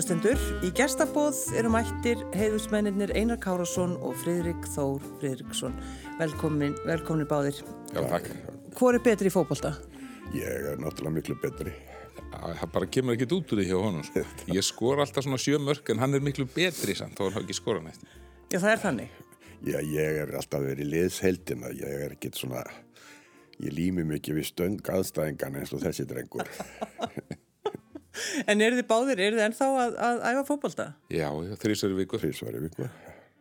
Hlustendur, í gestabóð eru mættir heiðusmennir Einar Kárasson og Fridrik Þór Fridriksson. Velkomin, velkomin báðir. Já, takk. Hvor er betri í fókbalta? Ég er náttúrulega miklu betri. Það bara kemur ekkit út úr því hjá honum. Sko. Ég skor alltaf svona sjö mörg en hann er miklu betri samt þá er hann ekki skora næst. Já, það er þannig. Já, ég er alltaf verið liðsheldina. Ég er ekkit svona, ég lími mikið við stöng aðstæðingan eins og þessi drengur. En eru þið báðir, eru þið ennþá að, að æfa fókbalta? Já, þrísari viku. Þrísvari viku.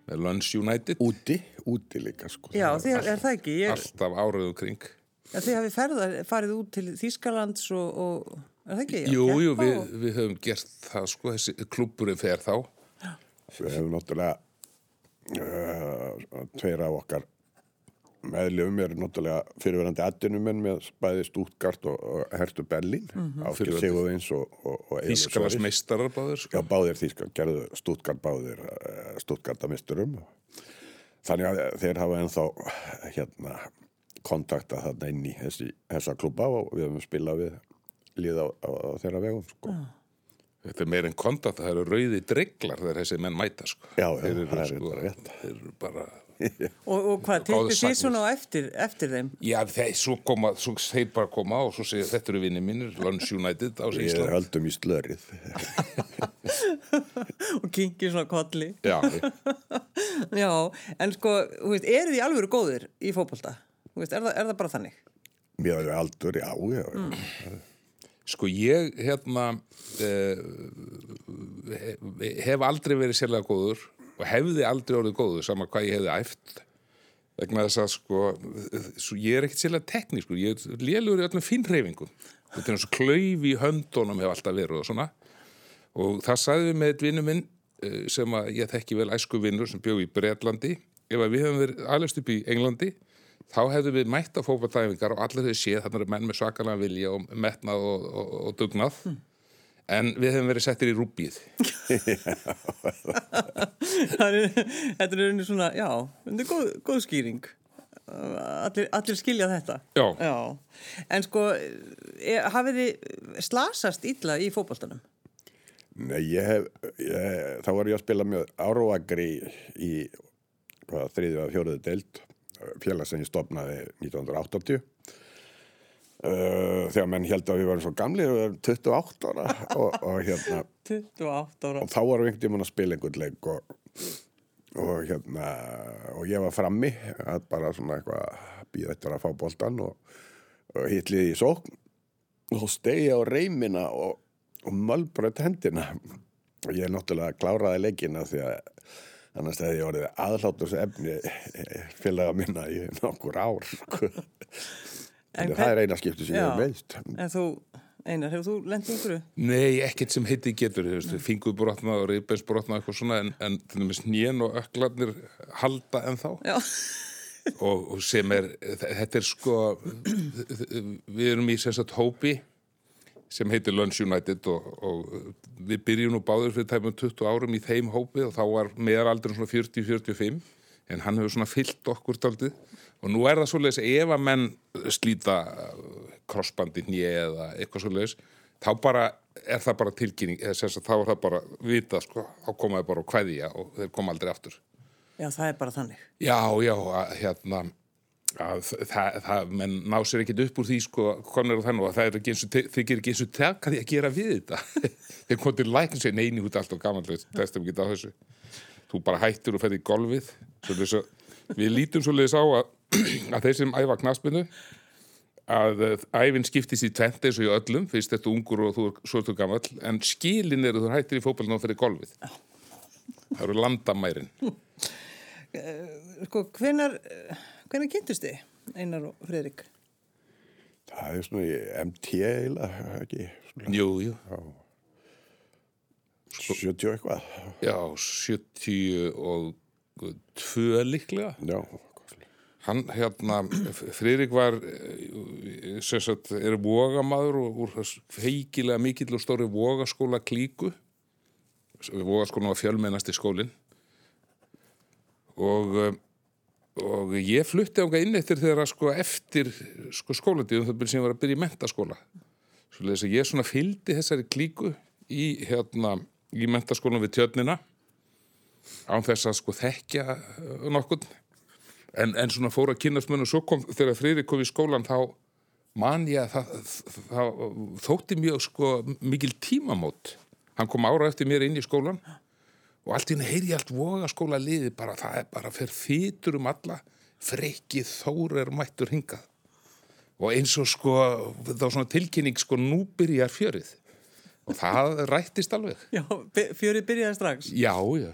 Með Lunch United. Úti, úti líka sko. Já, þið, er það ekki? Ég, Alltaf áraðu kring. ja, þið hafið ferðar, farið út til Þýskalands og, og er það ekki? Já, Jú, jú, keppa við, og- við höfum gert það sko, þessi klubburinn fer þá. Við hefum náttúrulega, uh, tveir af okkar meðljöfum eru náttúrulega fyrirverandi atvinnumenn með bæði Stútgart og, og Hertu Berlín, mm -hmm. Áskil. Sigurðins og, og, og Þískarnas meistarar báður sko. Já, báðir þýskar, gerðu Stuttgart báðir Stuttgartamisturum þannig að þeir hafa ennþá hérna kontakta þarna inn í þessi, þessa klubba og við höfum spilað við líða á, á, á þeirra vegum sko. Þetta er meir en kontakt, það eru rauði dreglar þegar þessi menn mæta sko. Já, já, eru, það er sko, þetta rétt. þeir eru bara... Og, og hvað, tilbyr þið svona á eftir, eftir þeim? Já, þeir, svo koma, svo þeir bara koma og svo segja þetta eru vinni mínir, Lunch United á sig Við Ísland. höldum í slörið og kingið svona kolli. Já, Já, en sko, þú veist, eru þið alveg góðir í fókbalta? Þú veist, er er það bara þannig? Mér er aldur, já, já Sko ég hérna eh, hef aldrei verið sérlega góður og hefði aldrei orðið góður sama hvað ég hefði æft. Vegna þess að sko svo ég er ekkert sérlega teknískur, ég er lélugur í öllum fínreifingum þetta er eins og klauf í höndunum hef alltaf verið og svona. Og það sagði við með eitt vinnu minn eh, sem að ég þekki vel æsku vinnur sem bjóð í Bretlandi ef að við hefum verið aðlust upp í Englandi þá hefðum við mætt að fókbaltæfingar og allir hefur séð þarna eru menn með svakalega vilja og metnað og, og, og dugnað en við hefum verið settir í rúbíð Það er, þetta er unni svona, já, þetta er góð, góð skýring. Allir, allir skilja þetta. Já. En sko, er, hafið þið slasast illa í fótboltanum? Nei, ég hef, ég, þá var ég að spila með Áróagri í þriðju að fjóruðu deild, félag sem ég stopnaði 1980. Uh, þegar menn held að við varum svo gamli, við varum 28 ára og, og hérna, 28 ára. og þá varum við einhvern tímann að spila einhvern leik og, og hérna, og ég var frammi að bara svona eitthvað býða eftir að fá boltan og, og hitliði í sókn og stegi á reymina og, og mölbröð hendina og ég náttúrulega kláraði leikina því að annars hefði ég orðið aðlátus efni félaga minna í nokkur ár sko. En það er eina skipti sem ég Já. hef meist En þú, Einar, hefur þú lendið ykkur? Nei, ekkert sem heiti getur, þú veist, fingurbrotna og svona en, en til dæmis nén og öklarnir halda en þá Já. og, og sem er, þetta er sko við erum í sem sagt hópi sem heitir Lunch United og, og við byrjum nú báður fyrir tæmum 20 árum í þeim hópi og þá var meðalaldurinn svona 40-45 en hann hefur svona fyllt okkur daldið og nú er það svoleiðis ef að menn slíta krossbandi nýja eða eitthvað svoleiðis þá bara er það bara tilkynning eða sem sagt þá er það bara vita sko, þá komaði bara á kveðja og þeir koma aldrei aftur Já, það er bara þannig. Já, já, hérna að það, það, menn ná sér ekkert upp úr því sko, konur og þannig og það er ekki eins og þykir ekki eins og taka því að gera við þetta. Þeir komið til lækn sér neini út allt og gamanlega, testum ekki á þessu. Þú bara hættur og ferði í golfið. Að við lítum svolítið á að, að þeir sem æfa knaspinu að eh, æfinn skiptist í tvent eins og í öllum, fyrst þetta ungur og þú er svo þú gamall, en skilin eru þú hættir í fótballinu og ferði í golfið. Það eru landamærin. Sko, hvenar, hvenar kynntust þið, Einar og Fredrik? það er svona í MT eiginlega, ekki svona Jú, jú 70 eitthvað Já, 70 og tvö líklega. já, Hann, hérna, Friðrik var, sem sagt, er vogamaður og úr feikilega mikill og stóri vogaskóla klíku. Vogaskólan var fjölmennasti skólinn. Og, og ég flutti ánga inn eftir þegar sko eftir sko skólandíðum það byrja sem ég var að byrja í mentaskóla. Svo leiðis að ég svona fylgdi þessari klíku í hérna í mentaskólan við tjörnina án þess að sko þekkja uh, nokkurn. En, en svona fór að kynast munum svo kom þegar Friðrik kom í skólan þá man ég að það, það, það þótti mjög sko mikil tímamót. Hann kom ára eftir mér inn í skólan og allt í henni heyri allt voga skóla liði bara það er bara fyrir þýtur um alla frikið þór er mættur hingað og eins og sko þá svona tilkynning sko nú byrjar fjörið og það rættist alveg Já, fjörið byrjaði strax. já, já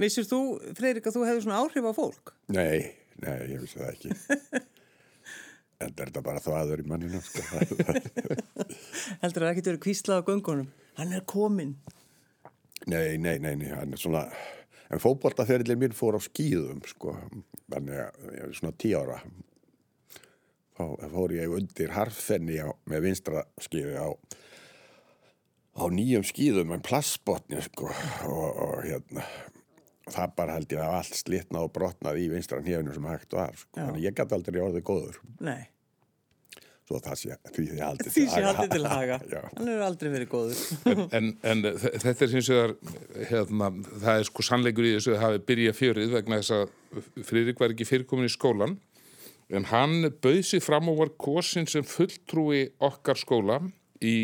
Vissir þú, Freyrik, að þú hefði svona áhrif á fólk? Nei, nei, ég vissi það ekki. en er þetta bara þvaður í manninu, sko. Heldur það ekki verið kvíslað á göngunum? Hann er kominn. Nei, nei, nei, nei, hann er svona... En fótboltaferillin mín fór á skýðum, sko. Þannig að ég er svona tí ára. Þá fór ég undir harfenni á, með vinstra skýði á, á nýjum skýðum en plastbotni, sko. Og, og hérna... Það bara held ég að allt slitnað og brotnað í vinstra hnéfinu sem hægt var. Sko. Þannig ég gæti aldrei orðið góður. Nei, Svo það sé, því því haldið því sé haldið til haga. Hann er aldrei verið góður. en, en, en þe- þetta er hins vegar hérna, það er sko sannleikur í þessu að hafi byrjað fjörið vegna þess að Friðrik var ekki fyrirkomin í skólan en hann bauð sig fram og var kosin sem fulltrúi okkar skóla í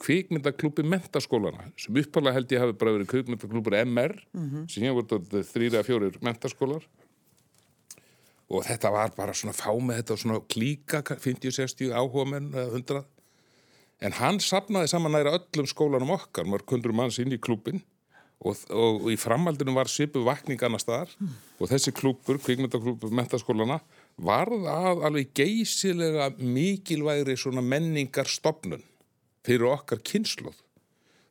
kvikmyndaklúpi mentaskólana sem uppalega held ég hafi bara verið kvikmyndaklúpur MR sem hér voru þrýra fjórir mentaskólar og þetta var bara svona fá með þetta og svona klíka 50-60 áhugamenn eða 100 En hann sapnaði saman næra öllum skólanum okkar, mörg hundur manns inn í klúbin og, og, og í framhaldinu var svipu vakning annar staðar og þessi klúbur, kvikmyndaklúbur, mentaskólana, varð að alveg geysilega mikilvægri svona menningar stopnun fyrir okkar kynnslóð.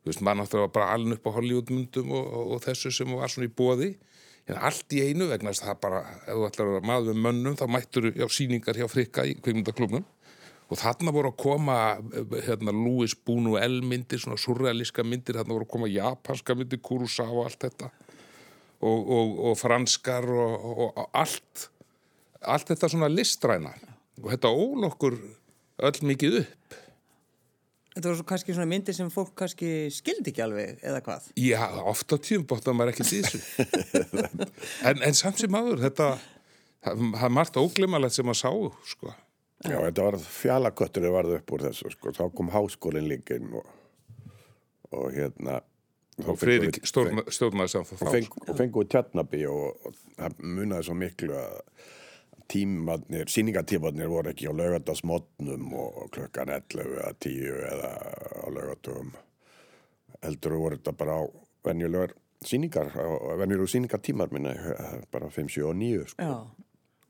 Þú veist, maður náttúrulega bara aln upp á Hollywoodmyndum og, og, og þessu sem var svona í bóði. En allt í einu vegna þess að það bara, ef þú ætlar að vera maður með mönnum, þá mættur já, síningar hjá frikka í kvikmyndaklúbnum. Og þarna voru að koma hérna, Louis Buñuel myndir, svona surrealíska myndir, þarna voru að koma japanska myndir, Kurosawa og allt þetta og, og, og franskar og, og allt, allt þetta svona listræna og þetta ól okkur öll mikið upp. Þetta var svo kannski svona myndir sem fólk kannski skildi ekki alveg, eða hvað? Já, ofta tíum bóttan maður ekki þessu. en, en samt sem aður, þetta, það er margt óglimalegt sem maður sá, sko. Já, þetta var fjalaköttur varð upp úr þessu, sko. Þá kom háskólinn líka inn og, og hérna... þá Og Friðrik stjórnaði og, þá. feng, og fengum við tjarnabí og, og það munaði svo miklu að tímarnir, síningatímarnir voru ekki á laugardagsmotnum og, klukkan 11 eða 10 eða á laugartugum heldur voru þetta bara á venjulegar síningar, á venjulegur síningatímar minna, bara 5, 7 og 9 sko. Já,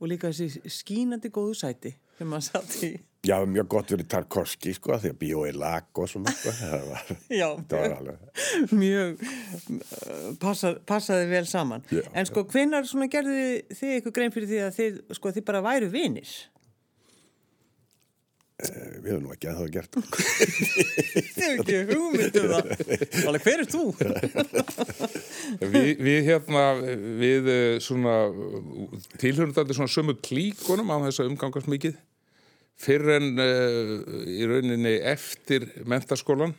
og líka þessi skínandi góðu sæti sem maður satt í. Já, mjög gott fyrir Tarkovski sko, því að bíói lag og svona sko. það var, Já, það var alveg mjög uh, passa, passaði vel saman. Já, en sko, hvenar svona gerði þið ykkur grein fyrir því að þið, sko, þið bara væru vinir? Eh, við höfum nú ekki að það gert Þið hefur ekki hugmynd um það. Alveg, hver er þú? Við, við hérna, við eh, svona tilhörnum þetta svona sömu klíkunum á þess að umgangast mikið fyrir en uh, í rauninni eftir mentaskólan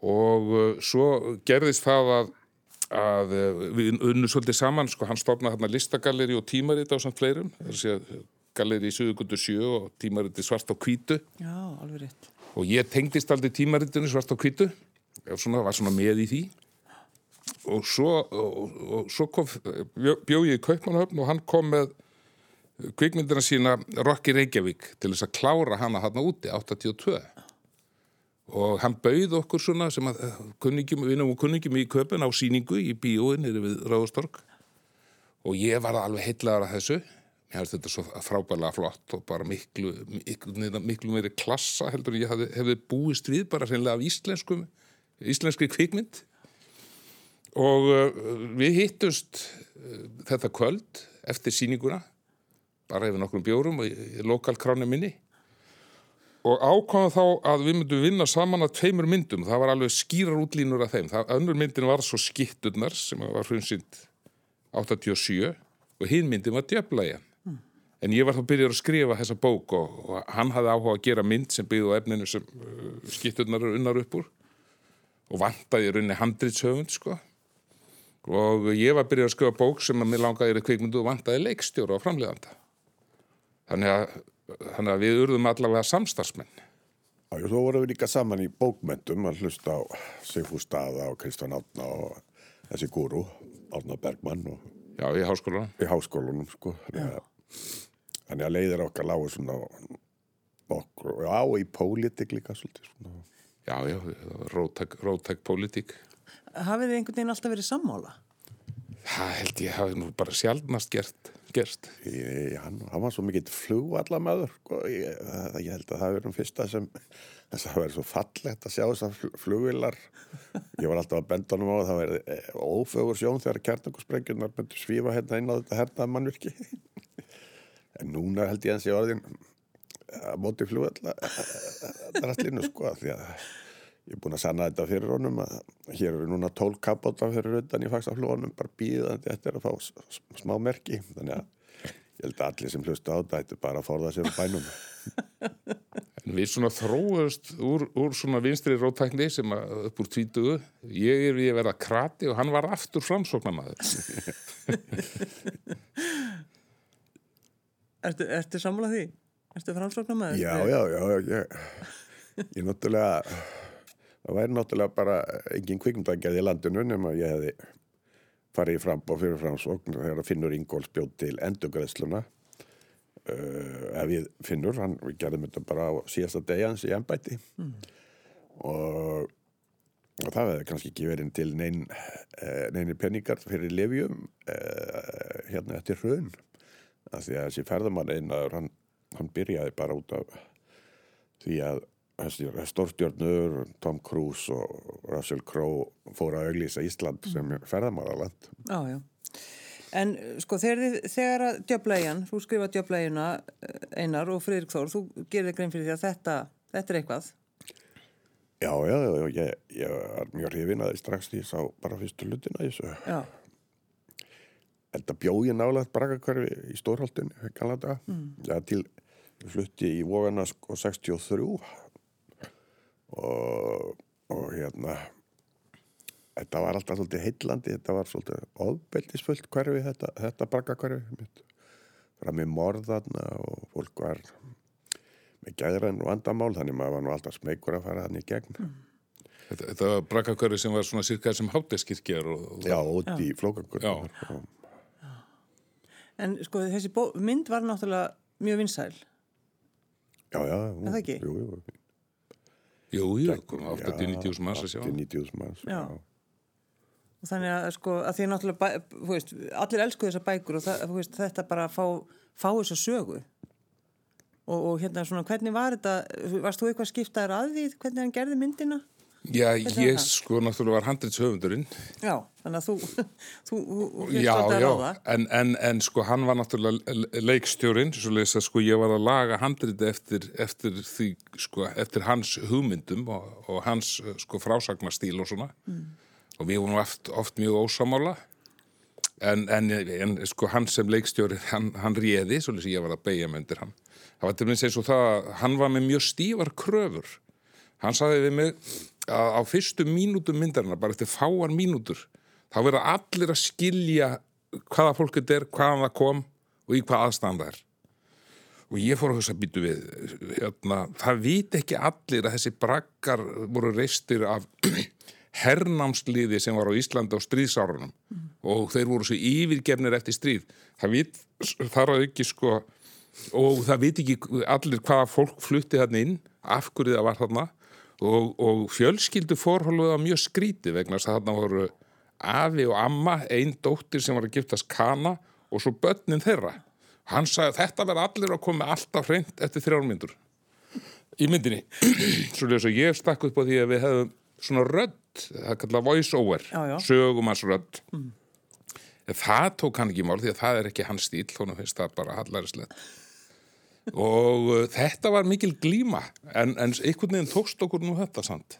og uh, svo gerðist það að, að uh, við unnum svolítið saman, sko, hann stofnaði hérna listagalleri og tímarit á samt fleirum, það er að galleri í Suðugundu 7 og tímariti svart á hvítu. Já, alveg rétt. og ég tengdist aldrei tímaritinu svart á og svona, var svona með í því. Og svo, og, og svo kom, bjó, bjó ég í Kaupmannhöfn og hann kom með kvikmyndina sína Rocky Reykjavík til þess að klára hana hann úti 82 og hann bauð okkur svona sem að kunningjum, vinnum og kunningjum í köpun á síningu í bíóin nýri við Ráðustorg og ég var alveg heitlaður að þessu. Mér finnst þetta svo frábælega flott og bara miklu, miklu, miklu meiri klassa heldur en ég hefði, hefði búist við bara reynilega af íslenskum íslenski kvikmynd. Og uh, við hittumst uh, þetta kvöld eftir síninguna bara yfir nokkrum bjórum og í, í lokalkráni minni. Og ákvaðum þá að við myndum vinna saman að tveimur myndum, það var alveg skýrar útlínur af þeim, það, önnur myndin var svo skitturnar sem var hrunsind 87 og hinn myndin var djöflægjan. En ég var þá byrjar að skrifa þessa bók og, og hann hafði áhuga að gera mynd sem byggði á efninu sem uh, skitturnar unnar upp úr og vantaði í rauninni handritshöfund sko. Og ég var að byrja að skrifa bók sem að mér langaði í kvikmyndu og vantaði leikstjóra á framleiðanda þannig að, þannig að við urðum allavega samstarfsmenn Já, vorum við líka saman í bókmentum að hlusta á Sigfús Staða og Kristján Átna og þessi gúru, Átna Bergmann og já, í háskólanum í háskólanum, sko. Þannig að, þannig að leiðir okkar lágu svona okkur, já, í pólitik líka svolítið svona. já, já, rótæk, pólitík Hafið þið einhvern veginn alltaf verið sammála? það held ég hafi nú bara sjálfnast gert, gerst? Ég, hann, hann var svo mikill flugvallamæður sko. ég, ég held að það verður um fyrsta sem það verður svo fallegt að sjá þessar flugvilar ég var alltaf að benda honum á að það verði ófögur sjón þegar kjarnangursprengjurnar myndur svífa hérna inn á þetta hernaða mannvirki. En núna held ég að sé orðin að móti flugvalla drastlinu sko því að ég er búin að sanna þetta fyrir honum að hér eru núna tól kapóta fyrir utan í fagsaflónum bara býðandi eftir að fá smá merki þannig að ég held að allir sem hlusta á þetta ættu bara að forða sér um bænum En við svona þróust úr, úr svona vinstri rótækni sem að upp úr tvítugu. Ég er við að vera krati og hann var aftur framsóknamaður. Ertu, ertu sammála því? Ertu framsóknar með já, já, já, ég, ég náttúrulega það væri náttúrulega bara engin kvikmyndagerð í landinu nema ég hefði farið í frambá fyrir framsókn þegar Finnur Ingóls bjóð til endugræðsluna uh, ef ég Finnur, hann við gerðum þetta bara á síðasta degi hans í embætti. Og, og það hefði kannski ekki verið til nein, uh, neini penningar fyrir lefjum uh, hérna eftir hrun. Af því að þessi ferðamann einaður hann, hann byrjaði bara út af því að þessi stórstjörnur, Tom Cruise og Russell Crowe fóru að auglýsa Ísland sem ferðamannaland Já, já. En sko þegar, þegar að djöflægjan, þú skrifa djöflægjuna einar og Friðrik Þór, þú gerir þig grein fyrir því að þetta, þetta er eitthvað. Já, já, ég, ég var mjög hrifin að því strax því ég sá bara fyrstu hlutina í þessu. Já, Þetta bjóði nálega brakakverfi í Stórholtin, kannlega mm. Já, til flutti í Vógana sko 63 og, og hérna þetta var alltaf svolítið heillandi, þetta var svolítið ofbeldisfullt hverfi, þetta, þetta brakakverfi mitt. Fram með morðarna og fólk var með gæðræn og vandamál, þannig maður var nú alltaf smeykur að fara hann í gegn. Þetta, þetta var brakakverfi sem var svona sirkað sem hátteskirkjar og, og Já, út í flókangur. Já. en sko þessi bó, mynd var náttúrulega mjög vinsæl. Já, já. Er það ekki? Jú, jú. Jú, jú, kom 80-90 manns að sjá. 80-90 manns, Já. já. Og þannig að sko að því náttúrulega, bæ, þú veist, allir elsku þessar bækur og það, þú veist, þetta bara að fá, fá þessa sögu. Og, og hérna svona, hvernig var þetta, varst þú eitthvað skiptaður að því hvernig hann gerði myndina? Já, ég sko náttúrulega var handrits Já, þannig að þú, þú, þú Já, já, en, en, en sko hann var náttúrulega le- leikstjórinn, svo leys að sko ég var að laga handriti eftir, eftir því, sko, eftir hans hugmyndum og, og hans sko frásagnastíl og svona. Og við vorum oft, oft mjög ósamála en, en, en sko hann sem leikstjóri, hann, hann réði, svo leys að ég var að beigja mig undir hann. Það var til minnst eins og það, að hann var með mjög stífar kröfur. Hann saði við mig að á fyrstu mínútum myndarinnar, bara eftir fáar mínútur, þá verða allir að skilja hvaða fólk þetta er, hvaðan það kom og í hvað aðstæðan það er. Og ég fór að hugsa býtu við, hérna, það viti ekki allir að þessi brakkar voru reistir af hernámsliði sem var á Íslandi á stríðsárunum og þeir voru svo yfirgefnir eftir stríð. Það vit þar að ekki sko og það viti ekki allir hvaða fólk flutti þarna inn, af hverju það var þarna og, og fjölskyldu fórhóluð á mjög skríti vegna þess að þarna voru afi og amma, einn dóttir sem var að giftast kana og svo börnin þeirra. Hann sagði þetta verði allir að koma alltaf hreint eftir þrjármyndur í myndinni. Svo ljóðs að ég stakk upp á því að við hefðum svona rödd, það er kallað voice over, Já, já. sögumans rödd. En það tók hann ekki mál því að það er ekki hans stíl, þannig finnst það bara hallarislega. Og uh, þetta var mikil glíma, en, en einhvern veginn tókst okkur nú þetta samt.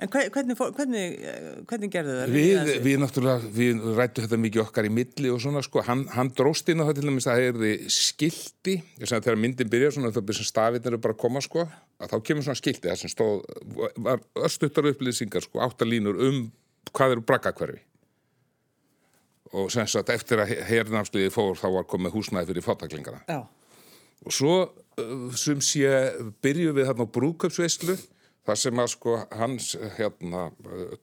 En hve- hvernig, hvernig, eh, hvernig gerðu það? Við, við náttúrulega, við rættu þetta mikið okkar í milli og svona sko, hann, hann dróst inn á það til dæmis að það er skilti, ég sagði þegar myndin byrjar svona það byrjar stafirnir eru bara að koma sko, að þá kemur svona skilti það sem stóð, var östuttar upplýsingar sko, áttalínur um hvað eru braggakverfi. Og sem sagt eftir að hernafsliði fór þá var komið húsnæði fyrir fátaklingana. Já, Og svo uh, sem sé byrju við þarna á brúköpsveislu þar sem að sko hans hérna, uh,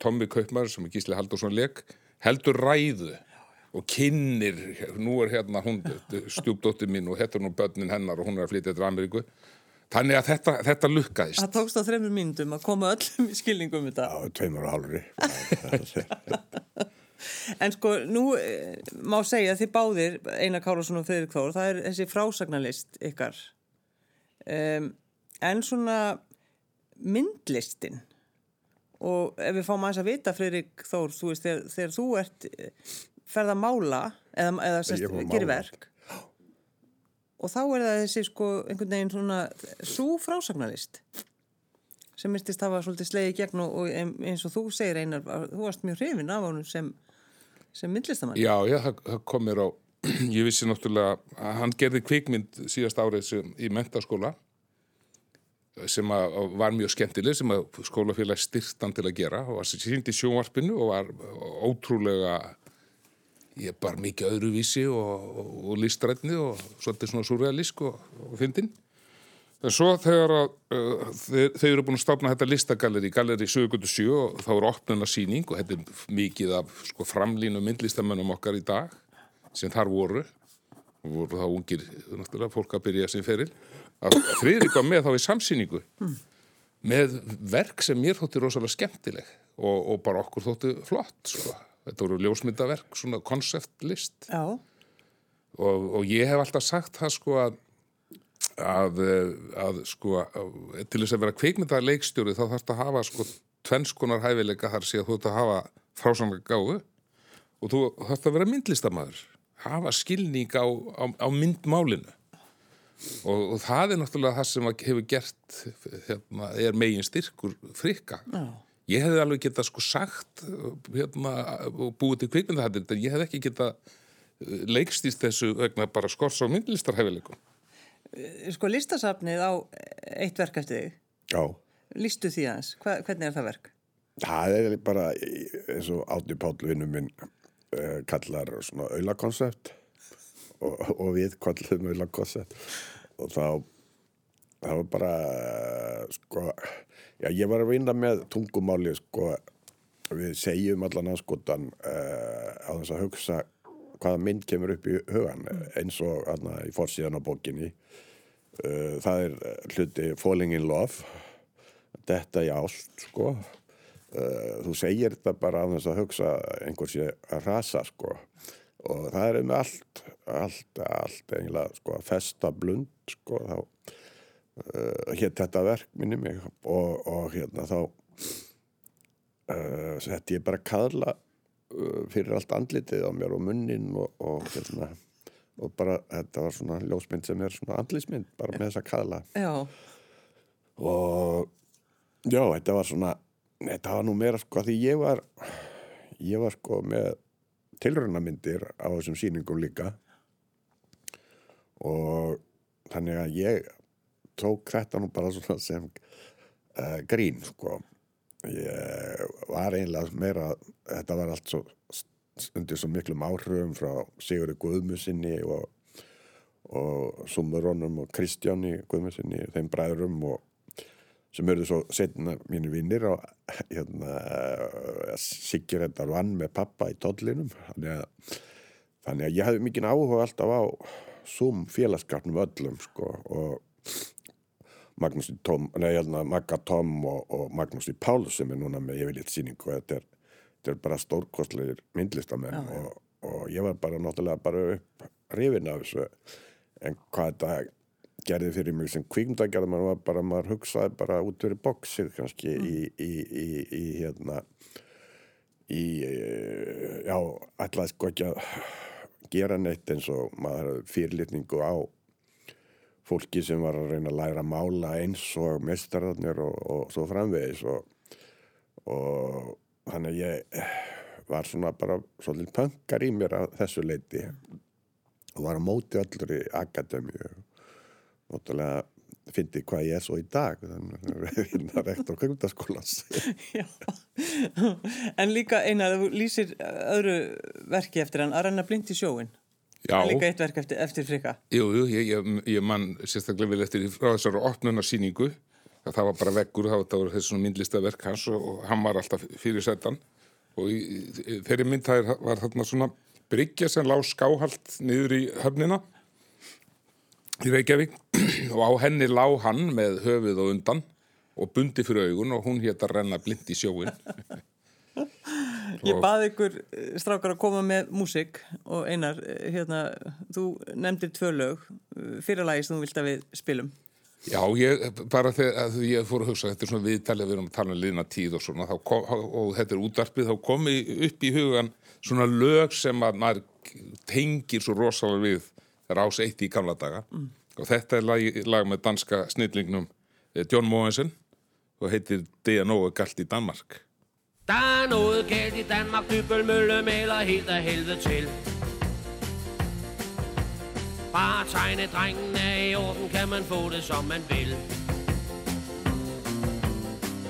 Tommy Kaupmar sem er Gísli Haldursson leik heldur ræðu og kynnir, nú er hérna hún stjúpdóttir mín og þetta er nú börnin hennar og hún er að flytja til Ameríku þannig að þetta, þetta lukkaðist það tókst á þreymur mínútum að koma öllum í skilningum um þetta. Já, tveimur og hálfri. En sko, nú eh, má segja að þið báðir, Einar Kárásson og Friðrik Þór, það er þessi frásagnarlist ykkar. Um, en svona myndlistin og ef við fáum aðeins að vita, Friðrik Þór, þú veist, þegar, þegar þú ert eh, ferð að mála eða, eða gerir verk og þá er það þessi sko einhvern veginn svona svo frásagnarlist sem myrtist hafa svolítið slegið gegn og, eins og þú segir Einar, þú varst mjög hrifin af honum sem, sem myndlistamann. Já, já, það, það kom mér á ég vissi náttúrulega að hann gerði kvikmynd síðast árið sem, í mentaskóla sem að, að var mjög skemmtileg sem að skólafélag styrtan til að gera og var sínd í sjónvarpinu og var ótrúlega ég bara mikið öðruvísi og, og, og listrætni og svolítið svona surrealísk og, og fyndin en svo þegar að uh, þeir, þeir eru búin að stopna þetta listagalleri galleri Sögutu 7 og þá er opnuna síning og þetta er mikið af sko, framlínu myndlistamönnum okkar í dag sem þar voru. Og voru þá ungir, náttúrulega, fólk að byrja sem feril. Að Friðrik var með þá í samsýningu með verk sem mér þótti rosalega skemmtileg og, og bara okkur þótti flott sko. þetta voru ljósmyndaverk, svona konceptlist og, og ég hef alltaf sagt það sko að að, eh, að sko að, til þess að vera kveikmynda leikstjóri þá þarfst að hafa sko tvennskonar hæfileika þar sé að þú ert að hafa frásamlega gáfu og þú þarfst að vera myndlistamæður hafa skilning á, á, á myndmálinu. Og, og það er náttúrulega það sem hefur gert hérna, er megin styrkur frikka. Já, ég hefði alveg getað sko sagt hérna, og búið til kvikmyndahættir en ég hefði ekki getað leikstýst þessu vegna bara skors á myndlistarhæfileikum sko listasafnið á eitt verk eftir þig. Já, Listu því aðeins, Hva, hvernig er það verk? það er bara eins og Átni Páll vinnu minn uh, kallar svona auðlakoncept og, og við kallum auðlakoncept og þá það var bara eh, sko, já ég var að vinna með tungumáli sko við segjum allan anskotan uh, á þess að hugsa hvaða mynd kemur upp í hugan eins og aðna, í forsíðan á bókinni. Uh, það er hluti Falling in Love þetta í ást sko. Uh, þú segir þetta bara á þess að hugsa einhversi að rasa sko. Og það er með allt allt, allt eiginlega sko festa blund sko þá uh, hétt þetta verk minni mig. Og, og hérna þá setti ég bara kaðla fyrir allt andlitið á mér og munnin og, og hérna og bara þetta var svona ljósmynd sem er svona andlismynd bara með þessa kaðla Já, og já, þetta var svona þetta var nú meira sko því ég var ég var sko með tilraunamyndir á þessum sýningum líka. Og þannig að ég tók þetta nú bara svona sem uh, grín sko ég var einlega meira þetta var allt svo undir svo miklum áhrifum frá Sigurði Guðmusinni og, og Sumurónum og Kristjáni Guðmusinni þeim bræðurum og sem eru svo setna mínu vinnir og hérna Sigur þetta vann með pappa í tollinum. Þannig að, þannig að ég hafði mikið áhuga alltaf á Zoom félagskapnum öllum sko og Magnús í Tom, nei, hérna, Magga Tom og, og Magnús í Pál sem er núna með yfirleitt sýningu og þetta er, þetta er bara stórkostlegir myndlistamenn já. og, og ég var bara náttúrulega bara upp rifin af þessu en hvað þetta gerði fyrir mig sem kvíkmyndagerð maður var bara, maður hugsaði bara út fyrir boxið kannski í, í, í, í hérna í, já, ætlaði sko ekki að gera neitt eins og maður fyrirlitningu á fólki sem var að reyna að læra að mála eins og mestararnir og, og svo framvegis og, og þannig að ég var svona bara svolítið pönkar í mér að þessu leiti og var á móti öllur í akademíu náttúrulega fyndi hvað ég er svo í dag þannig að hérna rektor kvöngdaskólas Já. En líka eina, þú lýsir öðru verki eftir hann, að renna blind í sjóin. Já, Líka eitt verk eftir, eftir frika. jú, jú, ég, ég, ég mann sérstaklega vel eftir frá þessari opnunarsýningu. Að það var bara veggur, það var, þessi myndlistaverk hans og, og hann var alltaf fyrir setan. Og í, í, þeirri mynd það er- var þarna svona bryggja sem lág skáhalt niður í höfnina í Reykjavík. Og á henni lág hann með höfuð og undan og bundi fyrir augun og hún hétt að renna blind í sjóin Ég baði ykkur eh, strákar að koma með músik og einar, eh, hérna, þú nefndir tvö lög, eh, fyrir lagi sem þú vilt að við spilum. Já, ég, bara þegar að ég fór að hugsa, þetta er svona viðtalið, við erum að tala um liðna tíð og svona, kom, og þetta er útarpið, þá komi upp í hugan svona lög sem að maður tengir svo rosalega við rás eitt í gamla daga. Og þetta er lag, lag með danska snillingnum John Mogensen og heitir noget galt i Danmark. Der er noget galt i Danmark, Dybølmølle maler helt af helvede til. Bare tegne drengen er i orden, kan man få det som man vil.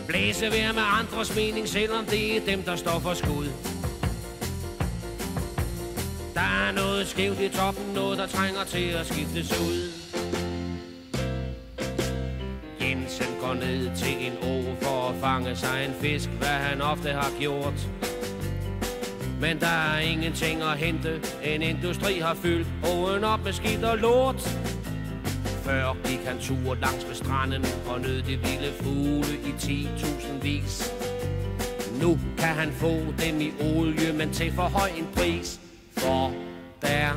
Blæse vejr med andres mening, selvom det er dem, der står for skud. Der er noget skævt i toppen, noget der trænger til at skiftes ud. Jensen går ned til en å for at fange sig en fisk, hvad han ofte har gjort. Men der er ingenting at hente, en industri har fyldt åen op med skidt og lort. Før gik han tur langs ved stranden og nød de vilde fugle i 10.000 vis. Nu kan han få dem i olie, men til for høj en pris. For der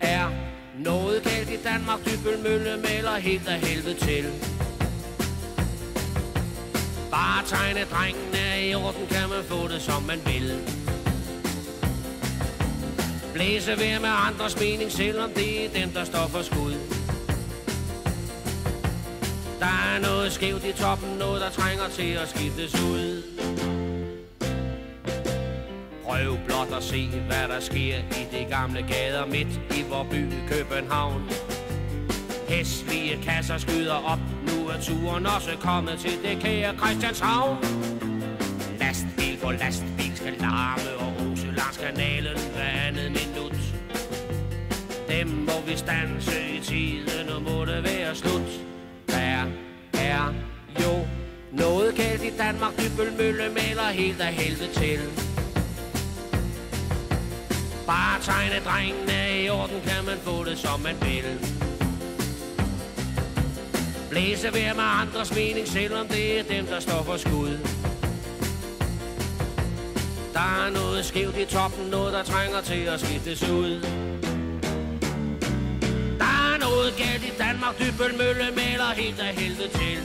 er noget galt i Danmark, Dybølmølle maler helt af helvede til. Bare tegne drengen er i orden, kan man få det som man vil. Blæse ved med andres mening, selvom det er den, der står for skud. Der er noget skævt i toppen, noget der trænger til at skiftes ud. Prøv blot at se, hvad der sker i de gamle gader midt i vor by København. Hæslige kasser skyder op, nu er turen også kommet til det kære Christianshavn. Lastbil på lastbil skal larme og rose langs kanalen hver andet minut. Dem må vi stanse i tiden, og må det være slut. Der er jo noget galt i Danmark, Dybølmølle maler helt af helvede til. Bare tegne drengene i orden, kan man få det som man vil. Blæse vejr med andres mening, selvom det er dem, der står for skud. Der er noget skævt i toppen, noget der trænger til at skiftes ud. Der er noget galt i Danmark, Dybølmølle maler helt af helvede til.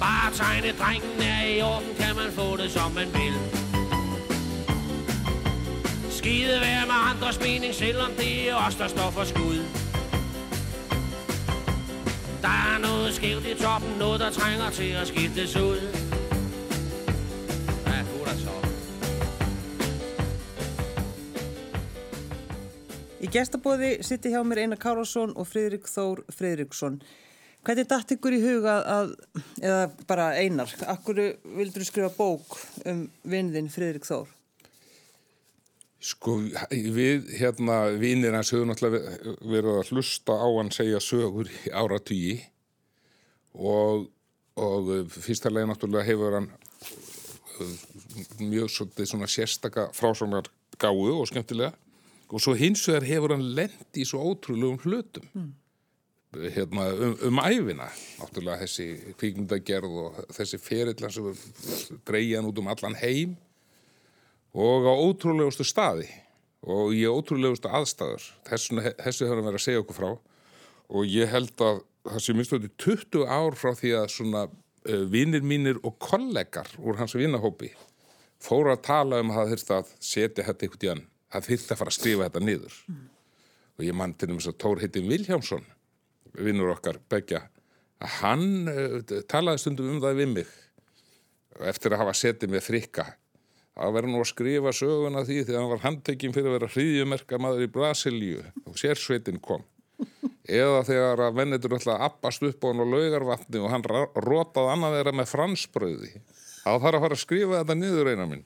Bare tegne drengen er i orden, kan man få det som man vil. Skide være med andres mening, selvom det er os, der står for skud. Der er noget skævt i toppen, noget der trænger til at skiftes ud. Ja, nu er der så. Í gestabóði sitti hjá mér Einar Kárásson og Friðrik Þór Friðriksson. Hvernig datt ykkur í huga að, eða bara Einar, akkur vildur skrifa bók um vinðin Friðrik Þór? Sko, við, hérna, vinnir hans höfum náttúrulega verið að hlusta á hann segja sögur í áratugi og, og fyrsta leið náttúrulega hefur hann uh, mjög svolítið svona sérstaka frásóknar gáu og skemmtilega. Og svo hins vegar hefur hann lent í svo ótrúlegum hlutum. Hérna, um, um æfina náttúrulega þessi kvikmyndagerð og þessi ferillan sem greiðan út um allan heim og á ótrúlegustu staði. Og í ótrúlegustu aðstæður. Þessu, þessu höfum við verið að segja okkur frá. Og ég held að það sé minnst þetta 20 ár frá því að svona uh, vinnir mínir og kollegar úr hans vinnahópi fóru að tala um að það setja þetta eitthvað í hann það þurfti að fara að skrifa þetta niður. Og ég mann til þess að Tór heitin Viljámsson vinnur okkar begja að hann uh, talaði stundum um það við mig eftir að hafa setið með frikka að vera nú að skrifa söguna því þegar hann var handtekinn fyrir að vera hriðjumerka maður í Brasilíu og sérsveitin kom. Eða þegar að vennitur að appast upp á hann á laugarvatni og hann rotaði annað þeirra með fransbröði þá þarf að fara að skrifa þetta niður eina minn.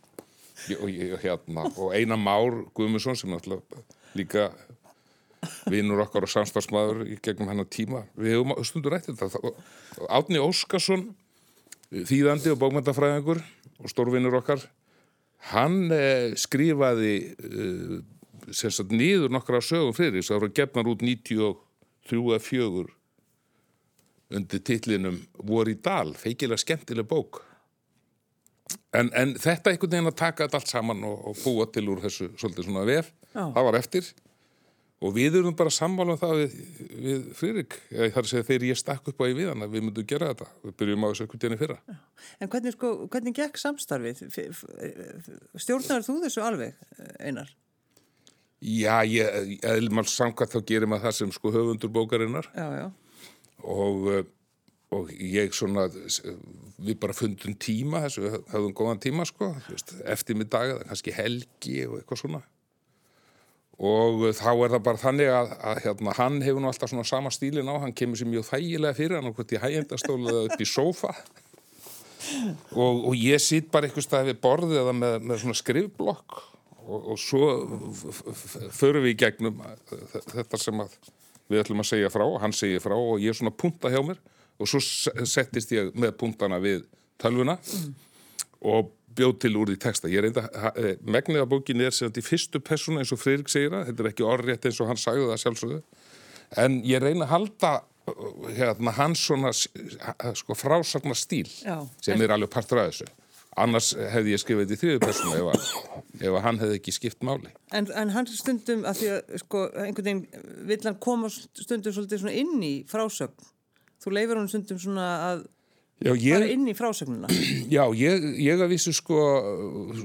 Og, hérna, og eina Már Guðmundsson sem náttúrulega líka vinnur okkar og samstagsmaður í gegnum hennar tíma. Við hefum stundur rætt þetta. Átni Óskarsson þýðandi og bókmyndafræðingur og stórvinnur okkar hann eh, skrifaði eh, sagt niður nokkra sögum fyrir þess að það voru gefnar út 93 eða 4 undir titlinum voru í dal, feikilega skemmtileg bók en, en þetta einhvern veginn að taka þetta allt saman og, og búa til úr þessu svolítið svona vef, Já. það var eftir og við erum bara sammála um það við, við Fririk, þegar ég stakk upp á í við hann að við myndum gera þetta við byrjum á þessu einhvern veginn fyrra En hvernig, sko, hvernig gekk samstarfið? Stjórnar þú þessu alveg, Einar? Já, ég, eða maður samkvæmt þá gerir maður það sem sko höfundur bókarinnar Já, já. og, og ég svona, við bara fundum tíma þessu, við höfum góðan tíma sko, eftir mig dag eða kannski helgi og eitthvað svona og uh, þá er það bara þannig að, að hérna, hann hefur nú alltaf svona sama stílin á, hann kemur sér mjög þægilega fyrir hann og hvort í hægjendastólu eða upp í sófa. Og, og ég sitt bara eitthvað staði við borðið eða með, með svona skrifblokk og, og svo förum við í gegnum uh, þetta sem að við ætlum að segja frá, hann segir frá og ég er svona punta hjá mér. Og svo se- settist ég með puntana við tölvuna og bjóð til úr því texta. Ég reynda, megnið af bókinni er sem þetta í fyrstu persónu eins og Friðrik segir það, þetta er ekki orðrétt eins og hann sagði það sjálfsögðu, en ég reyna að halda uh, hérna, hans svona sko, frásagnar stíl Já. sem er alveg partur af þessu. Annars hefði ég skrifið þetta í þriðu persónu ef, ef hann hefði ekki skipt máli. En, en hann stundum, að því að sko, einhvern veginn vill hann koma stundum svolítið inn í frásögn. Þú leifir hann stundum svona að Já, ég, inn í frásögnuna. Já, ég, ég að vissu sko,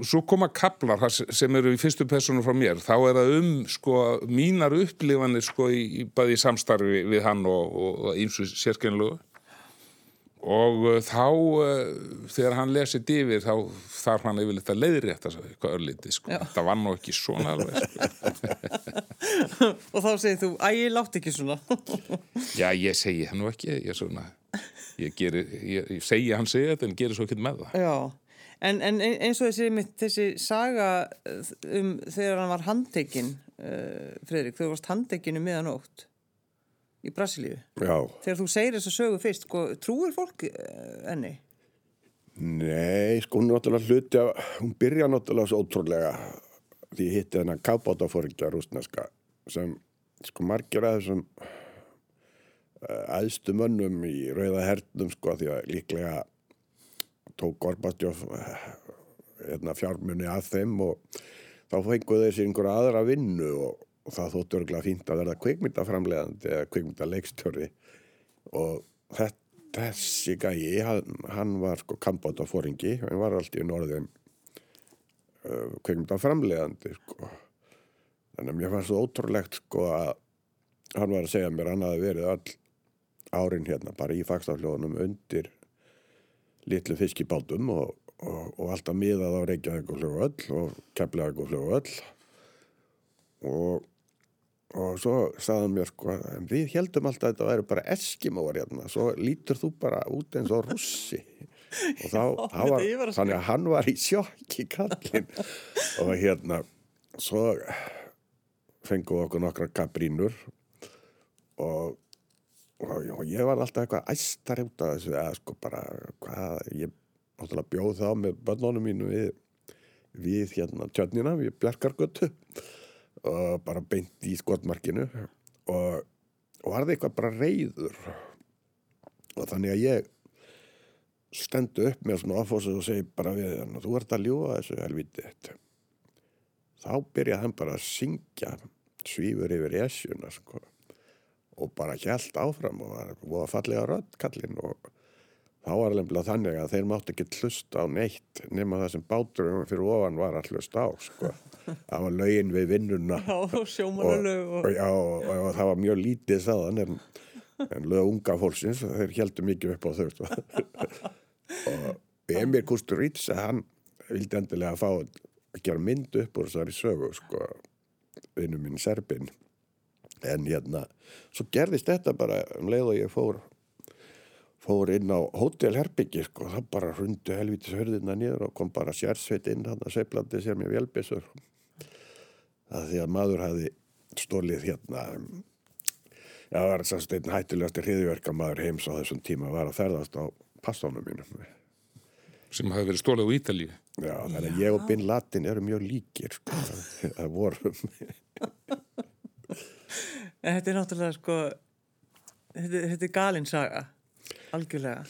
svo koma kaplar sem eru í fyrstu persónu frá mér, þá er það um sko mínar upplifanir sko í, í bæði samstarfi við hann og, og, og ímsu sérkennlegu og uh, þá uh, þegar hann lesið yfir þá þarf hann yfirleitt að leiðrétta eitthvað örlítið sko, Já. þetta var nú ekki svona alveg sko. og þá segir þú, æ, ég látt ekki svona. Já, ég segi það nú ekki, ég, svona, ég, geri, ég, ég segi að hann segi þetta en gerir svo ekki með það. Já, en, en eins og þessi, þessi saga uh, um þegar hann var handtekinn, uh, Fredrik, þú varst handtekinn um miðanótt í Brasilíu. Já, Þegar þú segir þess að sögu fyrst, sko, trúir fólk uh, enni? nei, sko hún er náttúrulega hluti af, hún byrja náttúrulega svo ótrúlega því hitti hennar kábátafóringja rúsneska sem sko margir að þessum uh, æðstu mönnum í rauða hernum sko því að líklega tók Gorbastjóf hérna, fjármunni að þeim og þá fenguðu þeir sér einhverja aðra vinnu og, og það þóttu örgulega fínt að verða kvikmyndaframlegandi eða kvikmyndaleikstjóri og þetta, þessi gæi, hann, hann var sko kambátafóringi, hann var alltaf í norðin uh, kvikmyndaframlegandi sko. þannig að mér fannst það ótrúlegt sko að hann var að segja mér að hann hafi verið all árin hérna bara í fagstafljóðunum undir litlu fiskibátum og, og, og alltaf miðað á Reykjavík og flugvöll og Keflavík og flugvöll og, og svo sagði hann mér sko við heldum alltaf að þetta væri bara eskimóar hérna, svo lítur þú bara út eins og russi og þá, Já, þá var, var þannig að hann var í sjokki kallinn. Og hérna svo fengum við okkur nokkra kaprínur og og, og ég var alltaf eitthvað æstar út af þessu eða sko bara hvað, ég náttúrulega bjóð þá með börnunum mínu við, við hérna tjörnina við Bjarkargötu og bara beint í skotmarkinu. Og, og var það eitthvað bara reyður og þannig að ég stendu upp með svona ofósu og segi bara við hann þú ert að ljúa þessu helviti þá byrjaði hann bara að syngja svífur yfir esjuna sko og bara hjælt áfram og var voða fallega rödd kallinn og þá var lempilega þannig að þeir mátt ekki hlusta á neitt nema það sem báturum fyrir ofan var að hlusta á sko. það var lögin við vinnuna Já, og og, og, og... og, það var mjög lítið sáðan en, en lög unga fólksins þeir heldur mikið upp á þau sko. og Emir Kusturica, hann vildi endilega fá að gera mynd upp úr þessari sögu, sko, vinnu minn Serbin. En hérna, svo gerðist þetta bara um leið og ég fór fór inn á hótelherbyggi sko, það bara hrundu helvítis hörðina niður og kom bara sérsveit inn hann að seiflandi sér með velbissur það því að maður hafi stólið hérna já, það var sannst einn hættulegasti hriðverka maður heims á þessum tíma var að ferðast á pastónum mínum. Sem hafi verið stólið á Ítalíu. já, þannig að ég og Bin Latin eru mjög líkir sko, það vorum En þetta er náttúrulega sko, þetta, þetta er galin saga, algjörlega.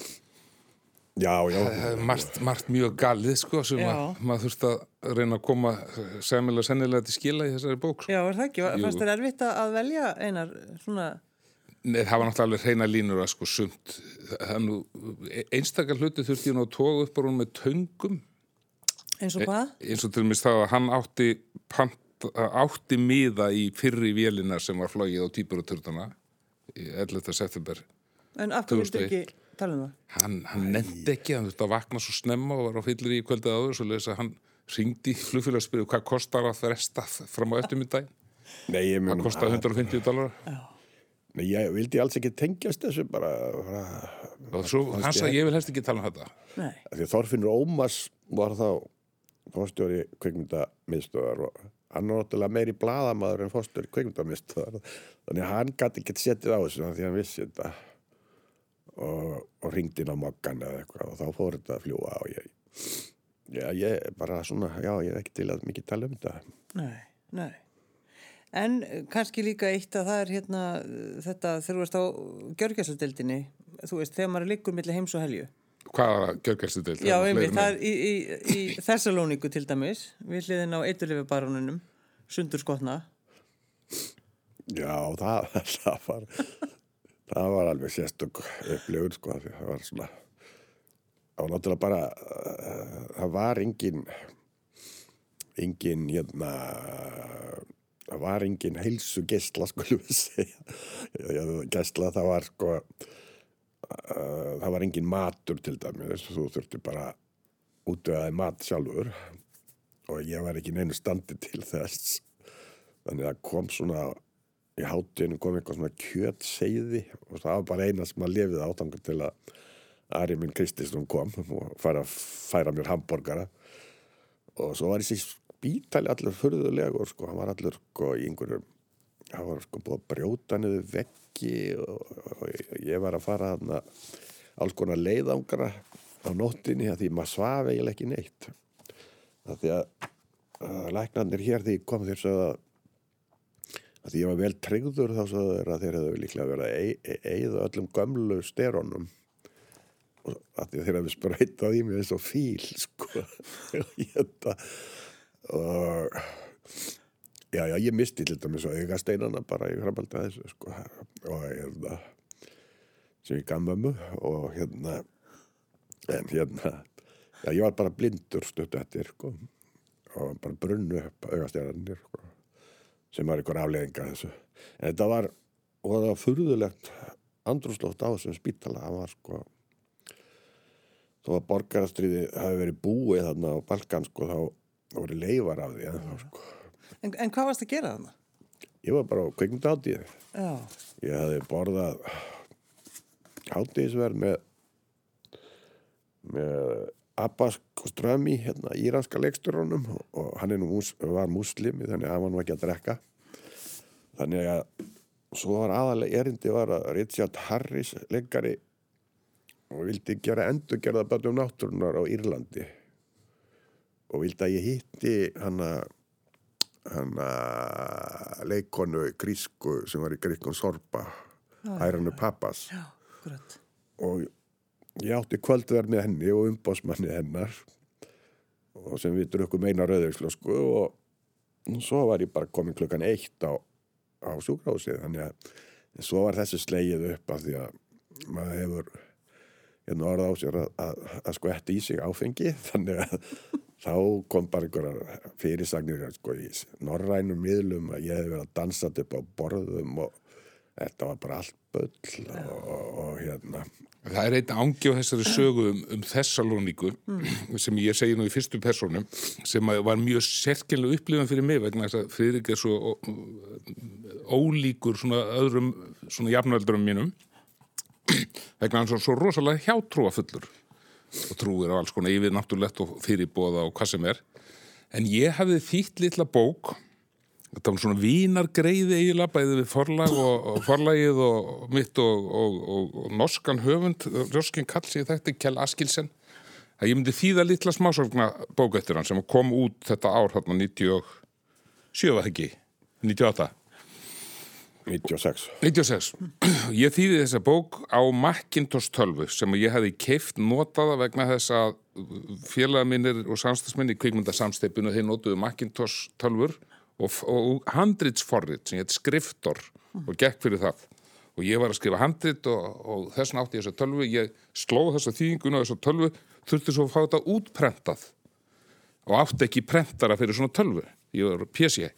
já, já, Það er margt, margt mjög galið sko sem að, maður þurft að reyna að koma semilega sennilega til skila í þessari bók. Sko. Já, er það ekki? Fannst þér erfitt að- að velja einar svona, Nei, það var náttúrulega hreina línur að sko sumt. Það nú, einstakar hluti þurfti ég nú að toga upp á hún með töngum. eins og hvað? eins og til dæmis það að hann átti, pant, átti miða í fyrri vélina sem var flogið á týpuruturnana í 11. september. En af hverju viltu 2001. ekki tala um það? Hann, hann nefndi ekki, hann þurfti að vakna svo snemma og var á fyllir í kvöldið áður svo leiðis að hann ringdi í flugfélagspyrju hvað kostar að fresta fram á eftirmyndag nei, ég það mun kostar 150 dólar nei, ég vildi alls ekki tengjast þessu bara, bara og svo hann sagði ég vil helst ekki tala um þetta Nei. Af Því að Þorfinnur Ómars var þá fórstjóri kveikmyndamiðstöðar og hann var náttúrulega meiri bladamaður en fórstjóri kveikmyndamiðstöðar þannig að hann gæti ekki setið á þessu því að hann vissi þetta og, og ringdi inn á mokkan eða eitthvað og þá fór þetta að fljúa og ég, já, ég bara svona, já, ég er ekki til að mikið tala um þetta Nei, nei. En kannski líka eitt að það er hérna þetta þegar þú veist á gjörgæsludeldinni, þú veist, þegar maður liggur milli heims og helju. Hvað var að gjörgæstu til Já, einmitt, það er í, í, í Þessalóníku til dæmis, við hliðin á eiturlefibarónunum, sundur skotna. Já, það, það var það var alveg sérstök upplifun sko, það var svona það var náttúrulega bara uh, það var engin engin hérna það var engin heilsu gæsla skulum við segja. Gæsla það var sko uh, það var engin matur til dæmis þú þurfti bara útvöðaði mat sjálfur. Og ég var ekki neinu standi til þess. Þannig að kom svona í hátinu kom eitthvað svona kjötseiði og það var bara eina sem að lifið átangur til að Ari minn Krististún kom og færa, færa mér hambúrgara og svo var þessi spítali allur furðulegur sko, hann var allur sko í einhverjum hann var sko búið að brjóta niður veggi og, og ég var að fara hann alls konar leiðangara á nóttinni að því maður svaf eiginlega ekki neitt. Það því að, að læknarnir hér því kom þér svo að að því ég var vel tryggður þá svo að þeir hefðu líklega verið að ei- ei- eyða öllum gömlu sterónum. Og að að þeir hefðu spröytað í mig eins og fíl sko. Og og já, já, ég misti til dæmis og auga steinana bara í framhaldi að þessu sko. Og hérna sem ég gaf mömmu og hérna en hérna já, ég var bara blindur stutt eftir sko. Og bara brunnu upp augastjarnir sko sem var ykkur afleðinga þessu. En þetta var, og það var furðulegt andrúslóft á þessum spítala, það var sko, þó að borgarastriði hafi verið búið þarna á Balkan, sko, þá voru leifar af því, en þá, sko, En, en hvað varst að gera þannig? ég var bara á kveikmyndahátíð. Já, Ég hafði borðað hátíðisverð með, með Abbas Koströmi, hérna, íranska leikstörunum og hann nú, mús, var muslimi, þannig að hann var ekki að drekka. Þannig að svo var aðalega erindi var að Richard Harris leikari og vildi gera endurgerða bætum náttúrunar á Írlandi og vildi að ég hitti hana hana leikonu grísku sem var í grískun Sorpa Æranu Pappas já, og ég átti kvöldverð með henni og umbásmanni hennar og sem við drukum eina rauðurslösku og svo var ég bara komin klukkan eitt á, á sjúkrásið þannig að svo var þessu slegið upp af því að maður hefur hérna orða á sér að, að, að eftir í sig áfengi. Þannig að þá kom bara einhverjar fyrirsagnir sko, í norrænum miðlum að ég hef verið að dansa upp á borðum og þetta var bara allt bull og, og, og hérna. Það er einn ángi á þessari sögu um, um Þessalóníku sem ég segi nú í fyrstu persónum sem var mjög sérkjörlega upplifan fyrir mig vegna þess að Friðrik er svo ólíkur svona öðrum svona jafnöldurum mínum vegna hann svo, svo rosalega hjátrúafullur og trúir á alls konar yfir náttúrulegt og fyrirbóða og hvað sem er. En ég hafði þýtt litla bók þetta var svona vínargreiði eiginlega bæði við forlag og, og forlagið og, mitt og, og, og, norskan höfund, norskin kall ég þekkti Kjell Askilsen að ég myndi þýða litla smásögna bók eftir hann sem kom út þetta ár hérna 97 var það ekki? 98 96 96. Ég þýði þessa bók á Macintosh 12 sem ég hefði keift notaða vegna þess að félaga mínir og samstagsminni kvikmyndasamsteipinu þeir notuðu Macintosh 12 og, og handritsforrit sem hétt skriftor og gekk fyrir það. Og ég var að skrifa handrit og, og þess vegna átti ég þessa 12 ég slóð þessa þýðinguna þessa 12 þurfti svo að fá þetta útprentað og átti ekki prentara fyrir svona 12 ég var PC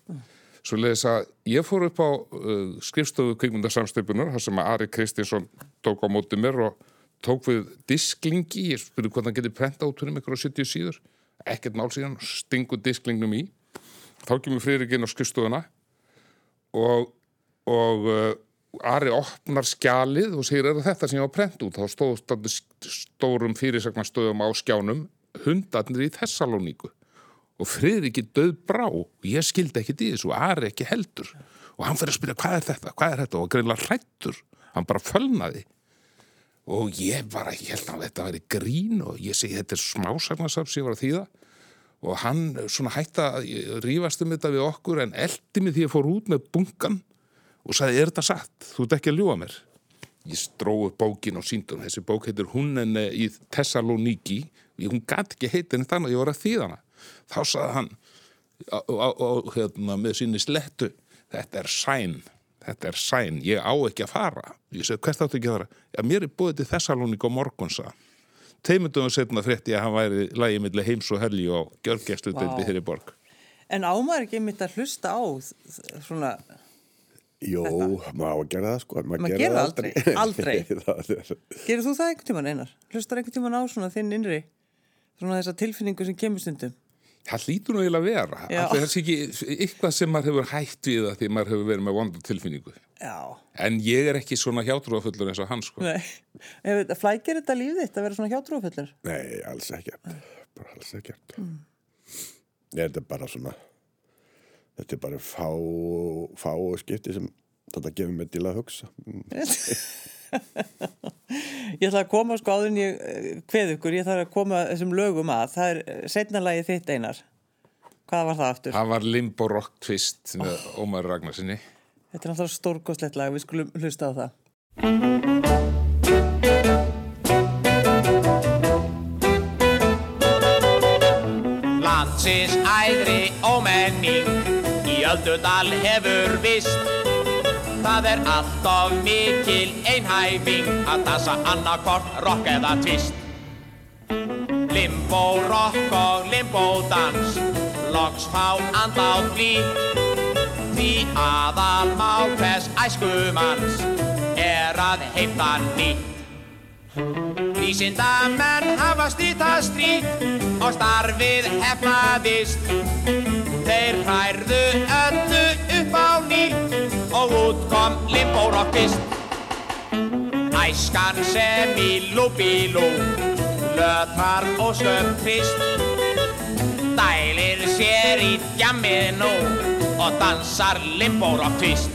Svo leiðis að ég fór upp á uh, skrifstofu kvikmyndarsamstöpunar, þar sem að Ari Kristinsson tók á móti mér og tók við disklingi, ég spurði hvað hann geti prenta út mig ykkur á 70 síður, ekkert mál síðan, stingu disklingnum í, þá kemur Friðrikinn á skrifstofuna og, og uh, Ari opnar skjalið og segir, er þetta sem ég var prent út? Þá stóð standi stórum fyrirsagnastöðum á skjánum, hundarnir í Thessalóníku og Friðriki döð brá. Og ég skildi ekkit í þessu og Ari ekki heldur. Og hann fyrir að spyrja hvað er þetta, hvað er þetta? Og greinlega hrættur, hann bara fölnaði. Og ég bara ég held að þetta væri grín og ég segi þetta er smásagnasafn sem ég var að þýða. Og hann svona hætta rífast um þetta við okkur en eldi mig því að fór út með bunkan og sagði er þetta satt, þú ert ekki að ljúa mér. Ég stróði bókin og síndun þessi bók heitir hún en í Thessaloniki. Hún gæti ekki heitin þannig að ég var að þýða hana þá saði hann á, á, á, hérna, með síni slettu þetta er sæn þetta er sæn, ég á ekki að fara ég segi hvert áttu ekki að fara já, mér er búið til Thessalóník og morgunsa teimundum og setna frétti að hann væri lægi milli heims og helgi og gjörgestu Vá. wow. þeirri borg En ámar ekki mitt að hlusta á svona, Jó, má að gera það sko Maður gerir það aldrei, aldrei. er, gerir þú það einhvern tíman einar? Hlustar einhvern tíman á svona þinn innri svona þessa tilfinningu sem kemur stundum? Það lítur nú eiginlega að vera. Allir þessi ekki eitthvað sem maður hefur hætt við það því maður hefur verið með vonda tilfinningu. Já, en ég er ekki svona hjátrúafullur eins og hann sko. nei. Þetta- Flækir þetta líf þitt að vera svona hjátrúafullur? Nei, alls ekkert. Bara alls ekkert. Þetta er bara svona þetta er bara fá fá skipti sem þetta gefur mig til að hugsa Ég ætla að koma sko áður en ég eh, kveð ykkur, ég þarf að koma þessum lögum að. Það er setna lagið þitt einar. Hvað var það aftur? það var Limbo Rock Twist með Ómar Ragnarsinni Þetta er náttúrulega stórkostlegt lag, við skulum hlusta á það. Landsins æðri ómenning í öldudal hefur vist Það er alltof mikil einhæfing að dansa annarkvort rock eða twist. Limbo rock og limbo dans loks fá andátt blí Því aðal mál hvers æskumanns er að heimta nýtt. Vísindamenn hafa stýtað stríð og starfið hefnaðist. Þeir hærðu öllu upp á ný og út kom limborokvist. Æskan sem í lúbílú, lötrar og sköpkrist. Dælir sér í djammið nú og dansar limborokvist.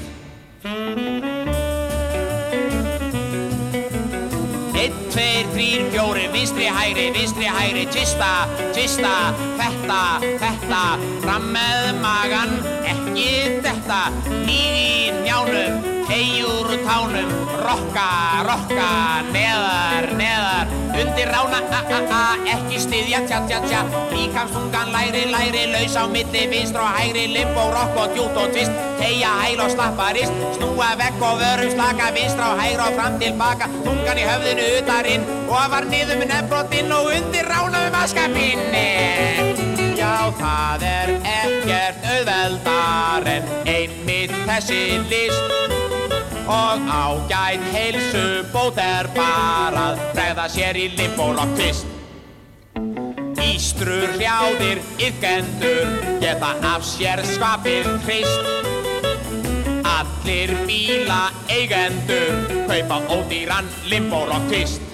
Einn, tveir, þrýr, fjóri, vinstri, hægri, vinstri, hægri, tvista, tvista, þetta, þetta, fram með magan, ekki þetta, nýð í njánum, hegjur tánum, rokka, rokka, neðar, neðar, undir rána, a, a, a, ekki styðja, tja, tja, tja, líkamstungan, læri, læri, laus á milli, vinstra og hægri, limbo, rokk og djút og tvist, tegja, hæl og slappa rist, snúa vekk og vörum slaka, vinstra og hægra og fram tilbaka, tungan í höfðinu utarinn, og var niður með nefnbrotinn og undir rána um askapinni. Það er ekkert auðveldar en einmitt þessi list og ágæt heilsu bót er bara að bregða sér í limbórokk tvist. Ístrur, hljáðir, yfgendur geta af sér skapið hrist. Allir bíla eigendur kaupa ódýran limbórokk tvist.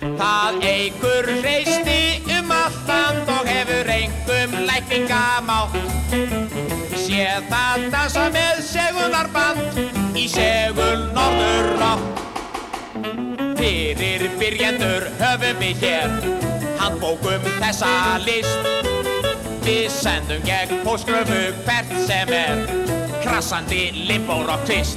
Það eigur hreisti um allt land og hefur engum lækningamátt. Sé það dansa með seguðarband í segul norður átt. Fyrir byrjendur höfum við hér handbókum þessa list. Við sendum gegn póskröfu hvert sem er krassandi limbórokk tvist.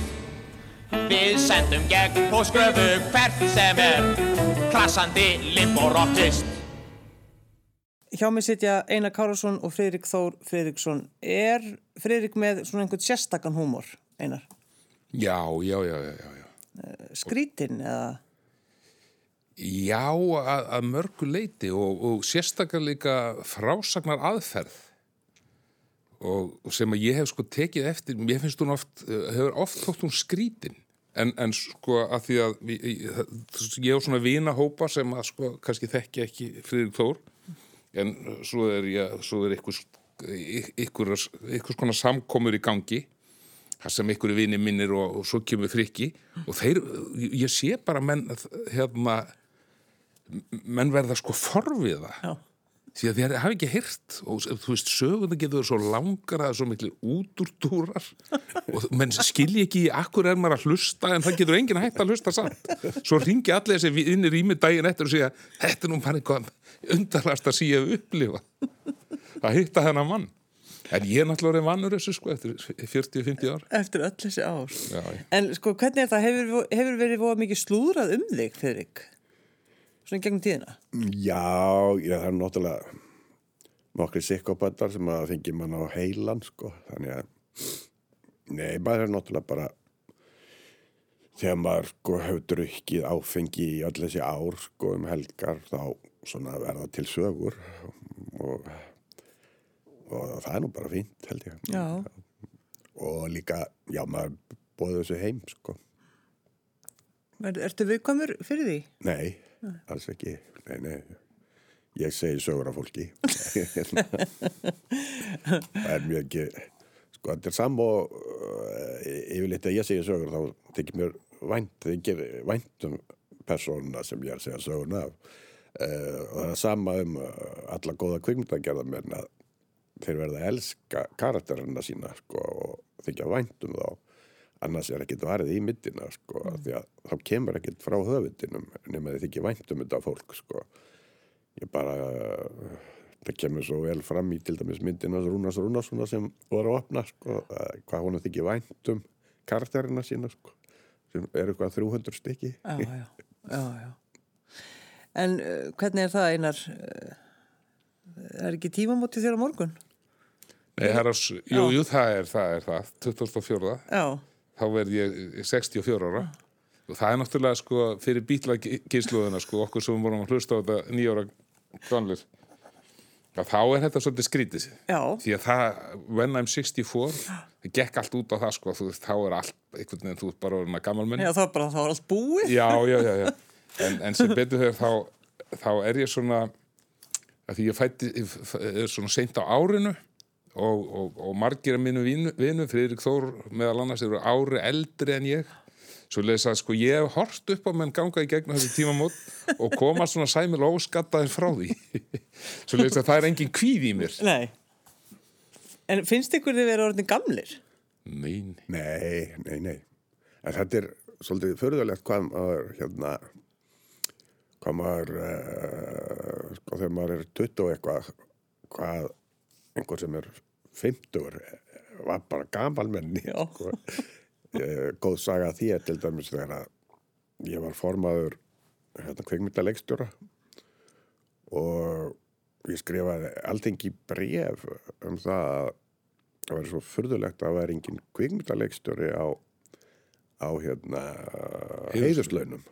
Við sendum gegn póskröfu hvert sem er krassandi limbórokk tvist. Hjá mig sitja Einar Kárasson og Fridrik Þór Fridriksson. Er Fridrik með svona einhvern sérstakann húmor, Einar? Já, já, já, já, já, já. Skrítin eða? Já, að, að mörgu leiti og, og sérstaklega líka frásagnar aðferð og sem að ég hef sko tekið eftir, mér finnst hún oft, eh, hefur oft þótt hún skrítin en, en sko að því að ég, hef svona vinahópa sem að sko kannski þekki ekki Friðrik Þór en svo er ég, svo er ykkur, ykkur, ykkur konar samkomur í gangi þar sem ykkur vini minnir og, og svo kemur frikki og þeir, ég sé bara menn hérna menn verða sko forviða Já. Því að þeir hafa ekki hirt og þú veist, söguna getur svo langar að svo miklu útúrdúrar og menn skilji ekki í akkur er maður að hlusta en það getur enginn hægt að hlusta samt svo ringi allir þessi vinnir í mig daginn eftir og segja, þetta er nú bara eitthvað undarlast að síða upplifa að hitta þennan mann en ég er náttúrulega vannur þessu sko eftir 40-50 ár Eftir öll þessi ár. Já. En sko, hvernig er það? Hefur, hefur verið mikið slúðrað um þig, Fridrik? Svona gegnum tíðina? Já, já, það er náttúrulega nokkri sikkopatar sem að fengi mann á heilan, sko. Þannig að, nei, maður er náttúrulega bara, þegar maður, sko, hefur drukkið áfengi í öll þessi ár, sko, um helgar, þá svona verða til sögur og, og það er nú bara fínt, held ég. Já. Og líka, já, maður bóði þessu heim, sko. Er, ertu viðkvæmur fyrir því? Nei, alls ekki. Nei, nei. Ég segi sögur af fólki. það er mjög ekki... Sko, þetta er sam og uh, yfirleitt að ég segi sögur þá tekir mér vænt, þykir vænt um persónuna sem ég er að segja söguna af. Uh, og það er sama um uh, alla góða kvikmyndagerða menn að þeir verða að elska karakterina sína sko, og þykja vænt um þá annars er ekkit varðið í myndina sko, mm. því að þá kemur ekkit frá höfundinum nema þið þykir vænt um þetta fólk sko. ég bara það kemur svo vel fram í til dæmis myndina Rúnas Rúnassonar sem voru að opna sko, að hvað honum þykir vænt um karakterina sína sko, sem er eitthvað 300 stykki Já, já, já, já. En uh, hvernig er það, Einar? Uh, er ekki tímamóti þér á morgun? Nei, herras, jú, jú, það er það, er það 2004, Já, þá verð ég 64 ára og það er náttúrulega sko fyrir bítlagisluðuna sko okkur sem vorum að hlusta á þetta nýjára að þá er þetta svolítið skrítið já, því að það, when I'm 64 það gekk allt út á það sko veist, þá er allt, einhvern veginn, þú ert bara orðin að gammalmenn já, það er bara, það var allt búið. já, já, já, já. En, en sem betur þegar þá, þá er ég svona að því ég fætti er svona seint á árinu og, og, og margir af mínu vinu Friðrik Þór meðal annars eru ári eldri en ég svo leiðis að sko ég hef hort upp á menn ganga í gegnum þessi tímamót og koma svona sæmil óskattaðin frá því svo leiðis að það er engin kvíð í mér Nei. En finnst ykkur þið verið orðin gamlir? Nein. Nei, nei, nei. En þetta er svolítið förðulegt hvað maður, hérna, hvað maður, uh, sko þegar maður er 20 og eitthvað, hvað einhver sem er 50 var bara gamalmenni, Já. sko. Uh, góð saga því að til dæmis þegar að ég var formaður hérna kveikmyndaleikstjóra og ég skrifaði allting í bref um það að það var svo furðulegt að það var engin kvikmyndaleikstjóri á, á hérna heiðuslaunum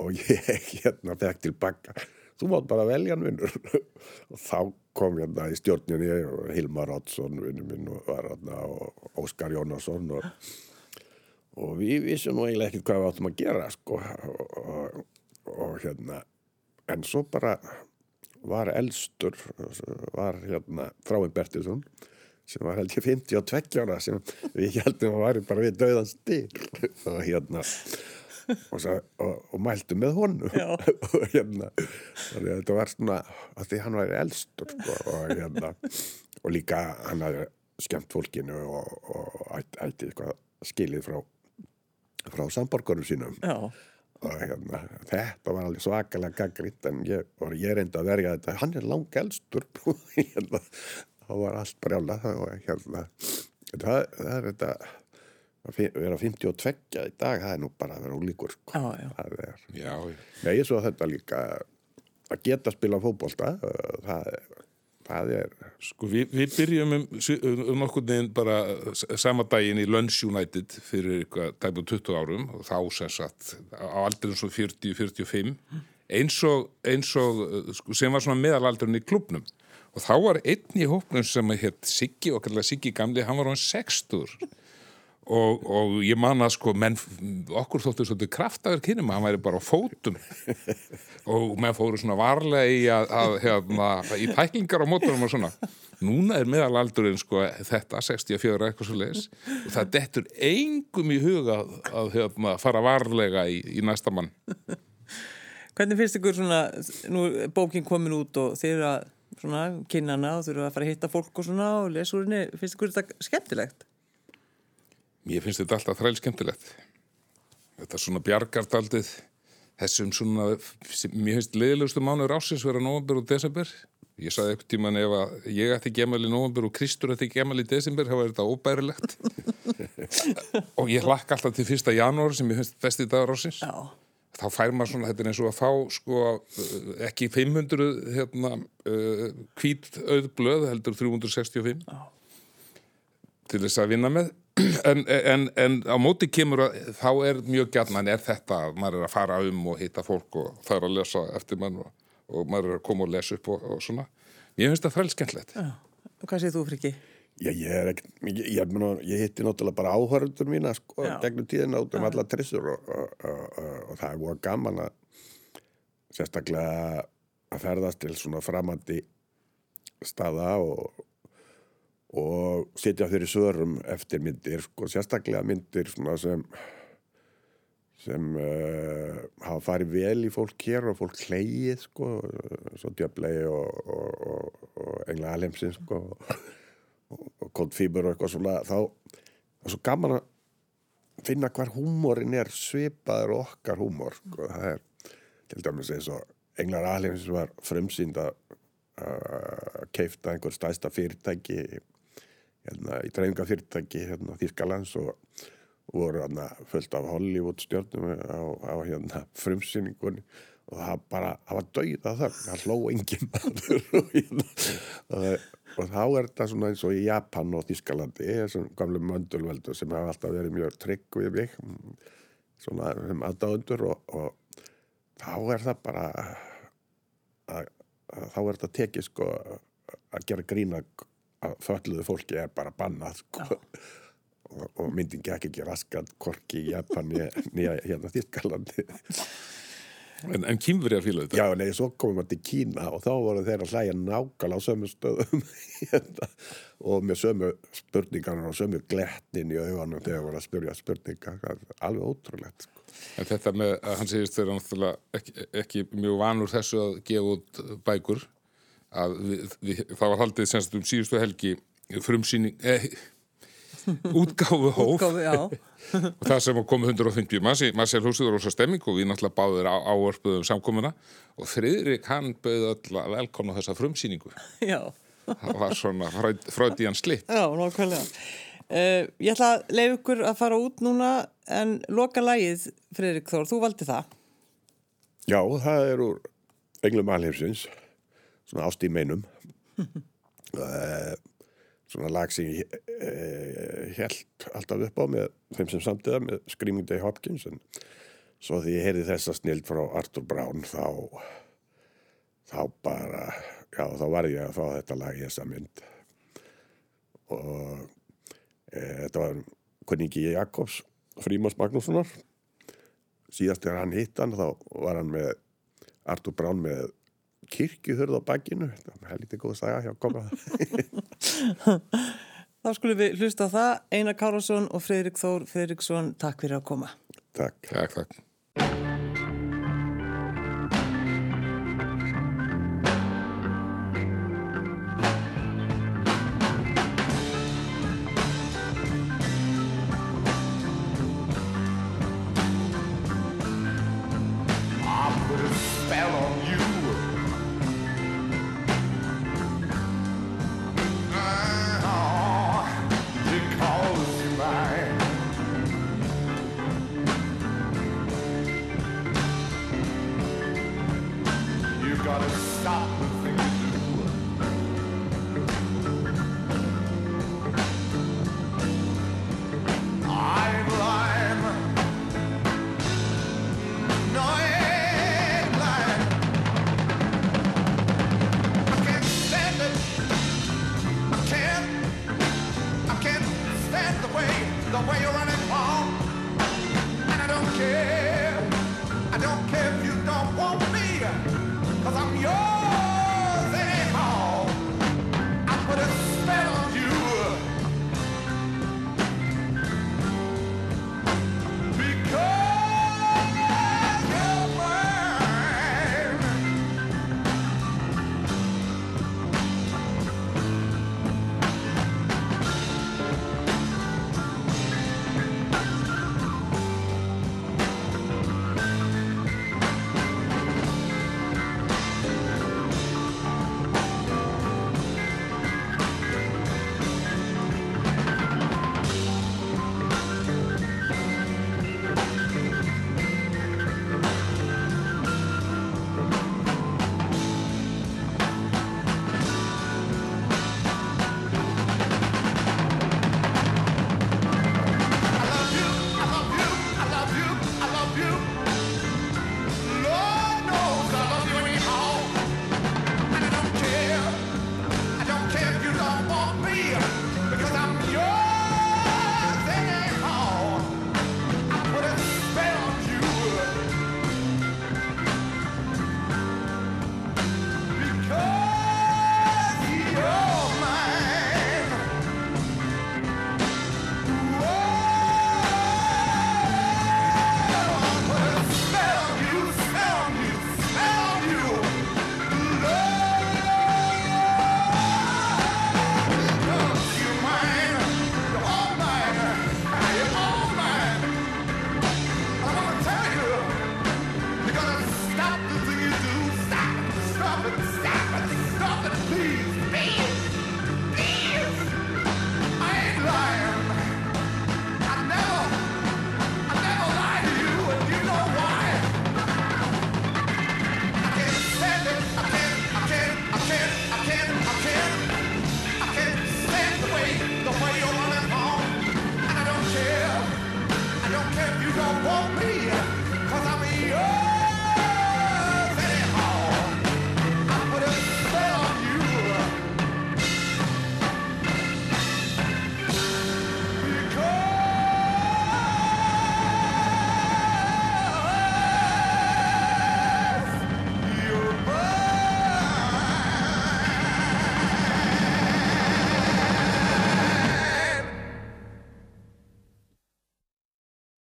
og ég hérna fekk tilbaka þú mátt bara velja hann vinnur og þá kom hérna í stjórnjunni og Hilmar Oddsson vinnu minn og var hérna og Óskar Jónasson og, og við vissum nú eiginlega ekkert hvað við áttum að gera sko. Og, og, og hérna en svo bara var elstur var hérna Þráin Bertilsson sem var held ég 52 ára sem við heldum að væri bara við döðan styr og hérna og, og, og mæltu með honum. Og hérna þannig að þetta var svona að því hann væri elstur sko, og hérna og líka hann hafði skemmt fólkinu og, og ætti, eitthvað skilið frá frá samborgarum sínum. Já, og hérna, þetta var alveg svakalega gaggritt en ég, og ég reyndi að verja þetta. Hann er lang elstur hérna, þá var allt brjála og hérna það, það er þetta vera 52 í dag, það er nú bara að vera úlíkur sko. já, já. það er, Já, nei, svo þetta líka að geta að spila fótbolta uh, það, það er sko við, við byrjum um, um okkur neginn bara sama daginn í Lunch United fyrir eitthvað tæpum 20 árum og þá sem sagt á aldrei svo 40-45 eins og, eins og uh, sko, sem var svona meðalaldurinn í klubnum og þá var einn í hópnum sem að hétt Siggi kallar Siggi gamli, hann var hann 60 og, og ég man að sko menn, okkur þóttu svolítið kraftaður kynum, hann væri bara á fótum. Og menn fóru svona varlega í að, að hérna, í tæklingar á mótorum og svona. Núna er meðalaldurinn sko þetta 64 eitthvað svo leis og það dettur engum í huga að, að hérna, fara varlega í, í næsta mann. Hvernig finnst ykkur svona, nú er bókin komin út og þeir eru að svona kynnana og þeir eru að fara að hitta fólk og svona og henni, finnst ykkur þetta skemmtilegt? Mér finnst þetta alltaf þræl skemmtilegt. Þetta svona bjargardaldið, þessum svona, mér finnst leiðilegustu mánuður ásins vera november og desember. Ég saði eitthvað tíman ef að ég ætti gemal í november og Kristur ætti gemal í desember, þá er þetta óbærilegt. og ég hlakka alltaf til fyrsta janúar sem ég finnst besti dagur ásins. Já. Þá fær maður svona, þetta er eins og að fá sko uh, ekki 500 hérna uh, hvít auðblöð heldur 365 til þess að vinna með en, en, en á móti kemur að þá er mjög gjarnan er þetta að maður er að fara um og hitta fólk og það er að lesa eftir mann og, og maður er að koma og lesa upp og, og svona. Ég finnst það frælskendlegt hvað segir þú, Friki? Já, ég er ekkert, ég, ég, ég, ég hitti náttúrulega bara áhörundur mína, sko, gegnum tíðina út um alla trissur og, og, og, og, og það er búið gaman að sérstaklega að ferðast til svona framandi staða og, og sitja fyrir svörum eftir myndir, sko, sérstaklega myndir sem sem uh, hafa farið vel í fólk hér og fólk hleyið, sko, svo djöflegi og, og, og, og engla alheimsins, sko, og koldfíbur og eitthvað svona þá er svo gaman að finna hvar húmórin er svipaður okkar húmór sko. það er til dæmis eins og Englar Alheim sem var frumsýnd að keifta einhver stæsta fyrirtæki hérna, í dreifinga fyrirtæki hérna, Þýskalands og voru hérna, fullt af Hollywood stjórnum á, á hérna, frumsýningunni. Og það bara, það var dauða þögn, það hló enginn og, hérna, og, og þá er þetta svona eins og í Japan og Þískalandi, þessum gamlu möndulveldu sem hafa alltaf verið mjög trygg við mig, svona sem aðdáðundur og, og þá er það bara að, að þá er þetta tekið sko að gera grína að fölluðu fólki er bara bannað sko. Og, og myndin gekk ekki raskat korki í Japan nýja hérna Þískalandi en, en kýmverið að fíla þetta? Já, nei, svo komum við til Kína og þá voru þeir að hlæja nákvæmlega á sömu stöðum. Hérna, og með sömu spurningar og sömu glettin í augunum þegar voru að spyrja spurningar alveg ótrúlegt sko. en þetta með að hann segist þeirra náttúrulega ekki, ekki mjög vanur þessu að gefa út bækur að við, við, það var haldið semst um síðustu helgi frumsýning eh, útgáfu hóf Útgáfu, og það sem kom 150 manns í Marcel Húsið og Rósa Stemming og við náttúrulega báðir á, áörpuðum samkomuna og Friðrik hann bauð öll að velkona þessa frumsýningu Já. það var svona fröði hann slitt Já, nákvæmlega. Uh, ég ætla að leiða ykkur að fara út núna en loka lagið, Fredrik Þór, þú valdi það. Já, það er úr Englum Alheimsins svona ást í meinum. Uh, svona lag sem ég eh, uh, held alltaf upp á með þeim sem samtiða með Screaming Day Hopkins en svo því ég heyrði þessa snild frá Artur Brown þá þá bara já þá var ég að fá þetta lag í þessa mynd. Og e, þetta var koningi Jakobs Frímars Magnússonar. Síðast þegar hann hitt hann þá var hann með Artur Brán með kirkjuhörð á bakinu það er lítið góð að sagja hjá koma Þá skulum við hlusta það. Einar Kárasson og Freirik Þór Freirikson, takk fyrir að koma. Takk, takk, takk.